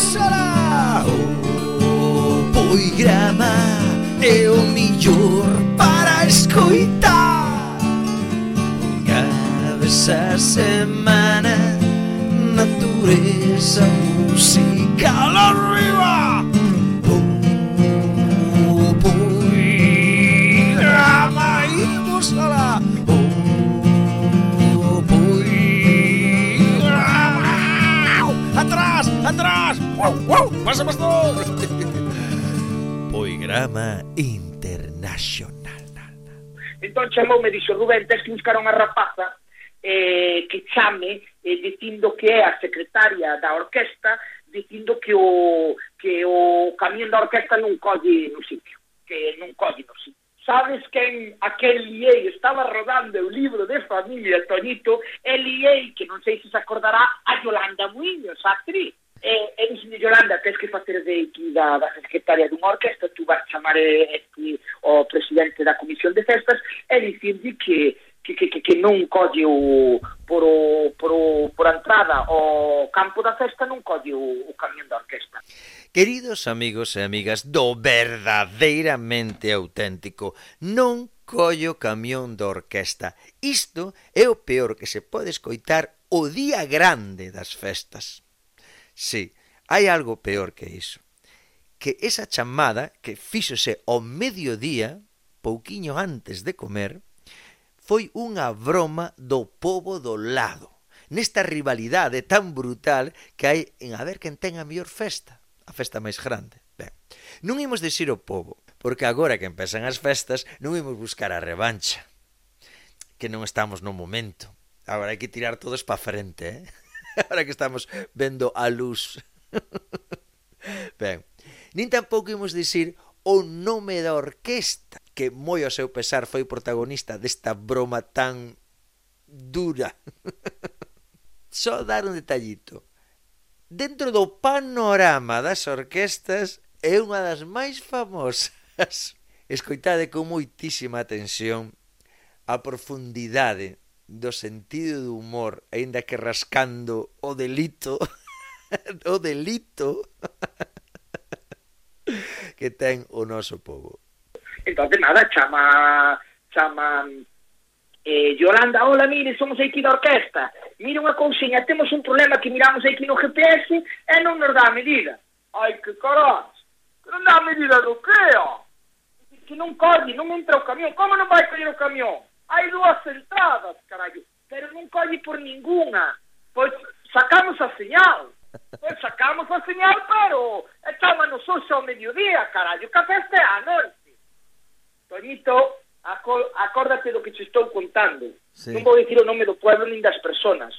será o grama é o melhor para escutar. Cada semana, natureza musical arriba. O grama e mostrará. atrás! ¡Wow, wow! ¡Pasa, pastor! Poigrama Internacional. Entón chamou, me dixo, Rubén, tens que buscar unha rapaza eh, que chame eh, dicindo que é a secretaria da orquesta dicindo que o que o camión da orquesta non colle no sitio, que non colle no sitio. Sabes quen aquel liei estaba rodando o libro de familia Toñito, e liei, que non sei se se acordará, a Yolanda Muñoz, a actriz. E, e dixeme, Yolanda, tens que facer de aquí da, da secretaria dunha orquesta, tú vas chamar eh, aquí o presidente da comisión de festas e dicirlle que, que, que, que, que non colle o, por, o, por, o, por a entrada ao campo da festa non colle o, o camión da orquesta. Queridos amigos e amigas do verdadeiramente auténtico, non collo camión da orquesta. Isto é o peor que se pode escoitar o día grande das festas. Sí, hai algo peor que iso. Que esa chamada que fíxose ao mediodía, pouquiño antes de comer, foi unha broma do povo do lado. Nesta rivalidade tan brutal que hai en a ver quen ten a mellor festa, a festa máis grande. Ben, non imos dicir o povo, porque agora que empezan as festas non imos buscar a revancha, que non estamos no momento. Agora hai que tirar todos pa frente, eh? Ahora que estamos vendo a luz. Ben, nin tampouco imos dicir o nome da orquesta que moi ao seu pesar foi protagonista desta broma tan dura. Só dar un detallito. Dentro do panorama das orquestas é unha das máis famosas. Escoitade con moitísima atención a profundidade do sentido do humor, aínda que rascando o delito, o delito que ten o noso povo. Entonces nada, chama chama eh, Yolanda, hola, mire, somos aquí da orquesta. Mire unha cousinha, temos un problema que miramos aquí no GPS e non nos dá a medida. Ai, que carás, que non dá a medida do que, ó? Oh? Que non corre, non entra o camión, como non vai coller o camión? Hai dúas entradas, carallo, pero non colle por ninguna. Pois sacamos a señal. Pois sacamos a señal, pero echámonos hoxe ao mediodía, carallo, que festa é a noite. Toñito, acórdate do que te estou contando. Sí. Non vou dicir o nome do pueblo nin das personas.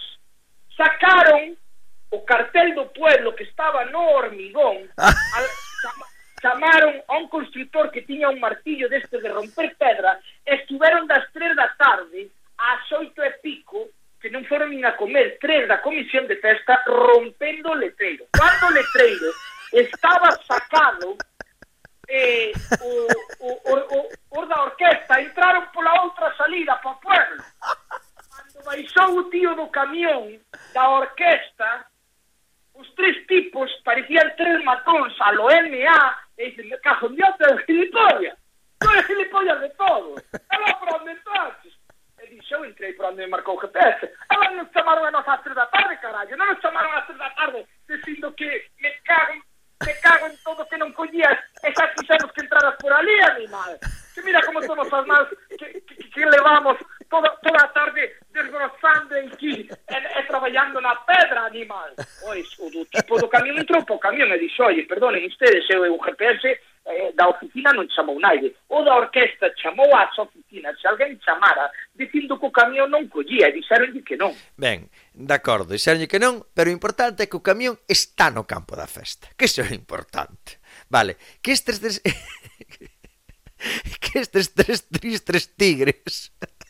Sacaron o cartel do pueblo que estaba no hormigón al, chamaron a un constructor que tiña un martillo deste de romper pedra e estiveron das tres da tarde ás oito e pico que non foron nin a comer tres da comisión de pesca rompendo o letreiro. Cando o letreiro estaba sacado eh, o, o, o, o, o da orquesta entraron pola outra salida para o pueblo. Cando baixou o tío do camión da orquesta os tres tipos parecían tres matóns a lo NA e dicen, me de en dios, é gilipollas. Non é gilipollas de todo. Ela para onde entraches? E dixo, eu entrei para onde me marcou o GPS. Ela nos chamaron a nosa tres da tarde, carallo. Non nos chamaron a tres da tarde dicindo que me cago, me cago en todo que non collías e xa quixemos que entraras por ali, animal. Que mira como somos as más Pois, o do tipo do camión entrou para o camión e dixo, oye, perdonen ustedes, eu o GPS eh, da oficina non chamou naide. O da orquesta chamou ás oficinas, se alguén chamara, dicindo que o camión non collía, e dixeronlle que non. Ben, de acordo, dixeronlle que non, pero o importante é que o camión está no campo da festa, que iso é importante. Vale, que estes... Des... que estes tres tristes tigres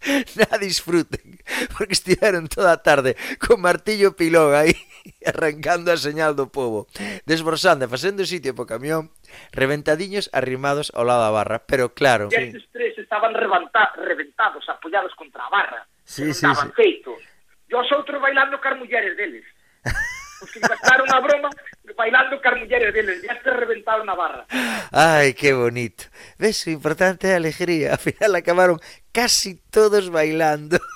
na disfruten, porque estiveron toda a tarde con martillo pilón aí arrancando a señal do povo, desbrosando e facendo sitio po camión, reventadiños arrimados ao lado da barra, pero claro... E Estes tres estaban reventa, reventados, apoiados contra a barra, sí, sí, sí. feitos. E os outros bailando car mulleres deles. Os que gastaron a broma bailando car mulleres deles, e estes reventaron a barra. Ai, que bonito ves, o importante é a alegría. Al final acabaron casi todos bailando.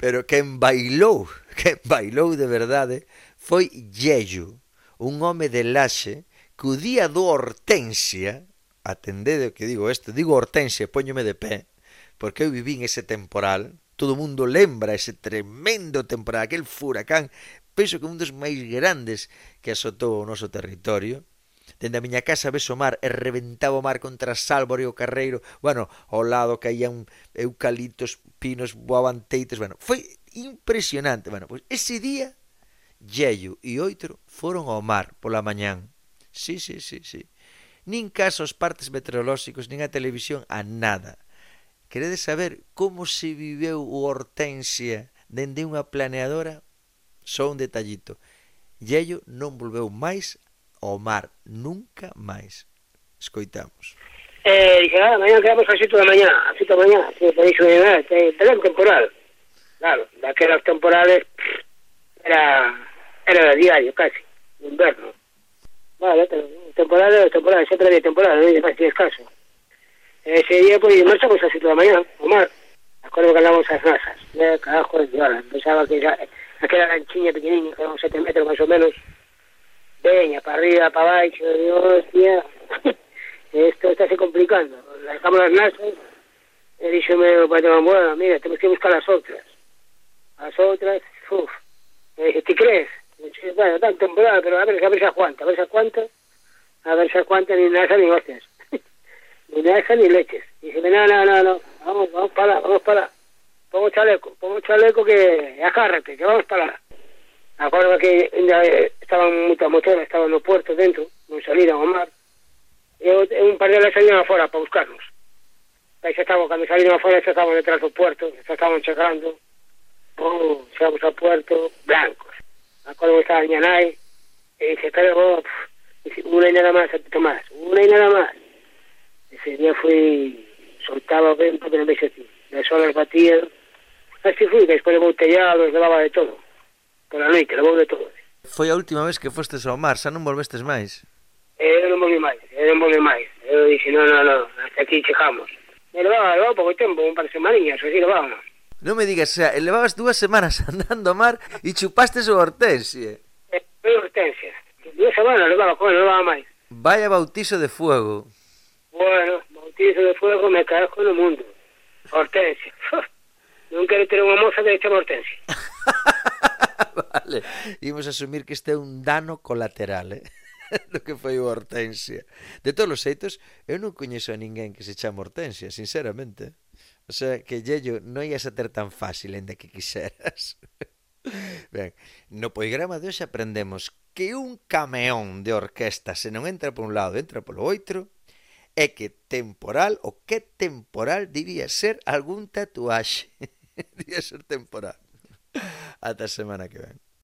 Pero quen bailou, quen bailou de verdade, foi Yello, un home de Laxe, que o día do Hortensia, atendede o que digo isto, digo Hortensia, poñome de pé, porque eu vivín ese temporal, todo mundo lembra ese tremendo temporal, aquel furacán, penso que un dos máis grandes que azotou o noso territorio, Dende a miña casa ves o mar e reventaba o mar contra Sálvore e o Carreiro. Bueno, ao lado caían eucaliptos, pinos, voaban teitos. Bueno, foi impresionante. Bueno, pois ese día Yello e Oitro foron ao mar pola mañán. Sí, sí, sí, sí. Nin caso aos partes meteorolóxicos, nin a televisión, a nada. Queredes saber como se viveu o Hortensia dende unha planeadora? Só un detallito. Yello non volveu máis ao mar nunca máis. Escoitamos. Eh, dixe, ah, mañá quedamos a xito da mañá, a xito da mañá, que podéis unir, tenemos temporal. Claro, daquelas temporales era, era, de diario casi, inverno. Vale, temporada, temporada, sempre había temporada, non é máis caso. Ese día, pois, pues, marchamos a xito da mañá, o mar. Acordo que andamos as nasas, né, carajo, de hora. Pensaba que, ya, aquela lanchiña pequeniña, que eran sete metros máis ou menos, veña, para arriba, para baixo, e hostia, esto está se complicando. Dejamos as nasas, e díxome o patrón, bueno, mira, temos que buscar as outras. As outras, uff, e dije, ti crees? Bueno, tan temporada, pero a ver, a ver se aguanta, a ver se aguanta, a ver se aguanta ni nasa ni hostias. ni nasa ni leches. Y dije, no, no, no, no, vamos, vamos para vamos para pongo chaleco, pongo chaleco que agárrate, que vamos para. Acordo que ainda eh, estaban moitas motoras, estaban no puerto dentro, non salían ao mar. Eh, e eh, un par delas salían afora para buscarnos. Aí xa estaban, cando salían afora, xa estaban detrás do puerto, xa estaban chegando. Oh, chegamos ao puerto, blancos. Acordo que estaba miña nai, e dice, pero vos, dice, una y nada más, Tomás, una y nada más. Ese día fui, soltaba o vento que non vexe ti. As olas batían, así fui, que despois de botellado, levaba de todo pola noite, levou de todo. Foi a última vez que fostes ao mar, xa non volvestes máis? Eh, eu non volvi eh, máis, eu non volvi máis. Eu dixe, non, non, non, hasta aquí chegamos. Me levaba, levaba pouco tempo, un par de semaninhas, así levaba. Non me digas, xa, levabas dúas semanas andando ao mar e chupastes o hortensia. Eh, foi hortensia. Dúas semanas levaba, con, levaba máis. Vaya bautizo de fuego. Bueno, bautizo de fuego me cago no mundo. Hortensia. non quero ter unha moza que chama Hortensia. vale? Imos asumir que este é un dano colateral, eh? do que foi o Hortensia. De todos os xeitos, eu non coñezo a ninguén que se chama Hortensia, sinceramente. O sea, que Yello non ia ser tan fácil enda que quixeras. Ben, no poigrama de hoxe aprendemos que un cameón de orquesta se non entra por un lado, entra polo outro, é que temporal, o que temporal diría ser algún tatuaxe. diría ser temporal. Ata a semana que ven.